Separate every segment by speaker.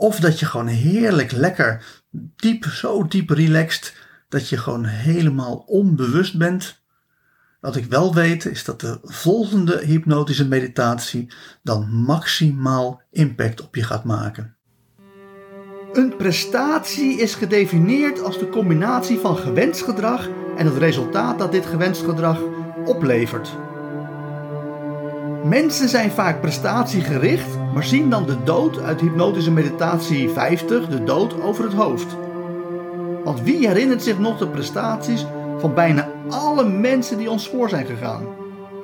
Speaker 1: of dat je gewoon heerlijk lekker diep, zo diep relaxed, dat je gewoon helemaal onbewust bent. Wat ik wel weet is dat de volgende hypnotische meditatie dan maximaal impact op je gaat maken. Een prestatie is gedefinieerd als de combinatie van gewenst gedrag en het resultaat dat dit gewenst gedrag oplevert. Mensen zijn vaak prestatiegericht, maar zien dan de dood uit hypnotische meditatie 50, de dood over het hoofd. Want wie herinnert zich nog de prestaties van bijna alle mensen die ons voor zijn gegaan?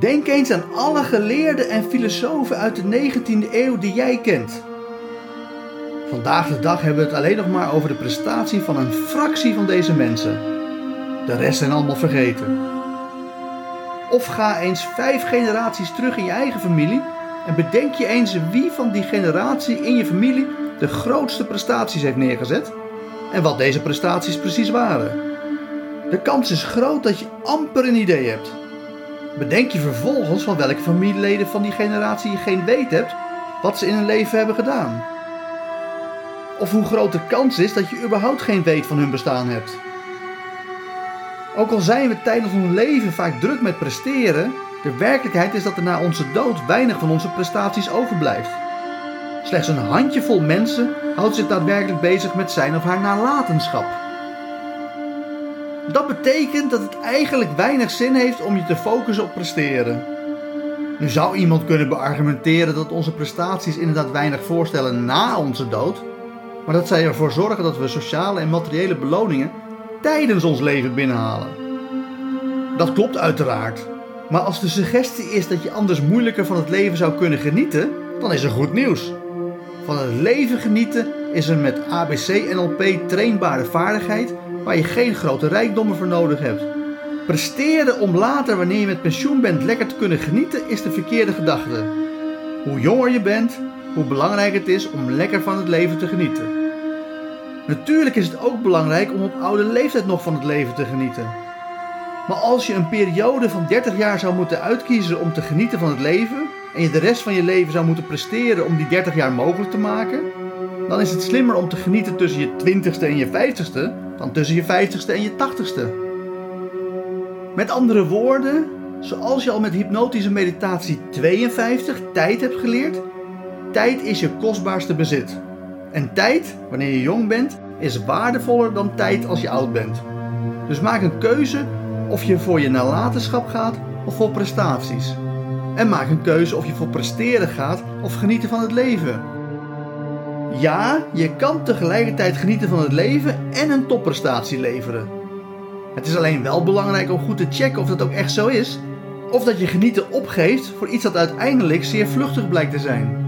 Speaker 1: Denk eens aan alle geleerden en filosofen uit de 19e eeuw die jij kent. Vandaag de dag hebben we het alleen nog maar over de prestatie van een fractie van deze mensen. De rest zijn allemaal vergeten. Of ga eens vijf generaties terug in je eigen familie en bedenk je eens wie van die generatie in je familie de grootste prestaties heeft neergezet en wat deze prestaties precies waren. De kans is groot dat je amper een idee hebt. Bedenk je vervolgens van welke familieleden van die generatie je geen weet hebt wat ze in hun leven hebben gedaan. Of hoe groot de kans is dat je überhaupt geen weet van hun bestaan hebt. Ook al zijn we tijdens ons leven vaak druk met presteren, de werkelijkheid is dat er na onze dood weinig van onze prestaties overblijft. Slechts een handjevol mensen houdt zich daadwerkelijk bezig met zijn of haar nalatenschap. Dat betekent dat het eigenlijk weinig zin heeft om je te focussen op presteren. Nu zou iemand kunnen beargumenteren dat onze prestaties inderdaad weinig voorstellen na onze dood, maar dat zij ervoor zorgen dat we sociale en materiële beloningen tijdens ons leven binnenhalen. Dat klopt uiteraard, maar als de suggestie is dat je anders moeilijker van het leven zou kunnen genieten, dan is er goed nieuws. Van het leven genieten is een met ABC-NLP trainbare vaardigheid waar je geen grote rijkdommen voor nodig hebt. Presteren om later, wanneer je met pensioen bent, lekker te kunnen genieten, is de verkeerde gedachte. Hoe jonger je bent, hoe belangrijk het is om lekker van het leven te genieten. Natuurlijk is het ook belangrijk om op oude leeftijd nog van het leven te genieten. Maar als je een periode van 30 jaar zou moeten uitkiezen om te genieten van het leven en je de rest van je leven zou moeten presteren om die 30 jaar mogelijk te maken, dan is het slimmer om te genieten tussen je 20ste en je 50ste dan tussen je 50ste en je 80ste. Met andere woorden, zoals je al met hypnotische meditatie 52 tijd hebt geleerd, tijd is je kostbaarste bezit. En tijd, wanneer je jong bent, is waardevoller dan tijd als je oud bent. Dus maak een keuze of je voor je nalatenschap gaat of voor prestaties. En maak een keuze of je voor presteren gaat of genieten van het leven. Ja, je kan tegelijkertijd genieten van het leven en een topprestatie leveren. Het is alleen wel belangrijk om goed te checken of dat ook echt zo is, of dat je genieten opgeeft voor iets dat uiteindelijk zeer vluchtig blijkt te zijn.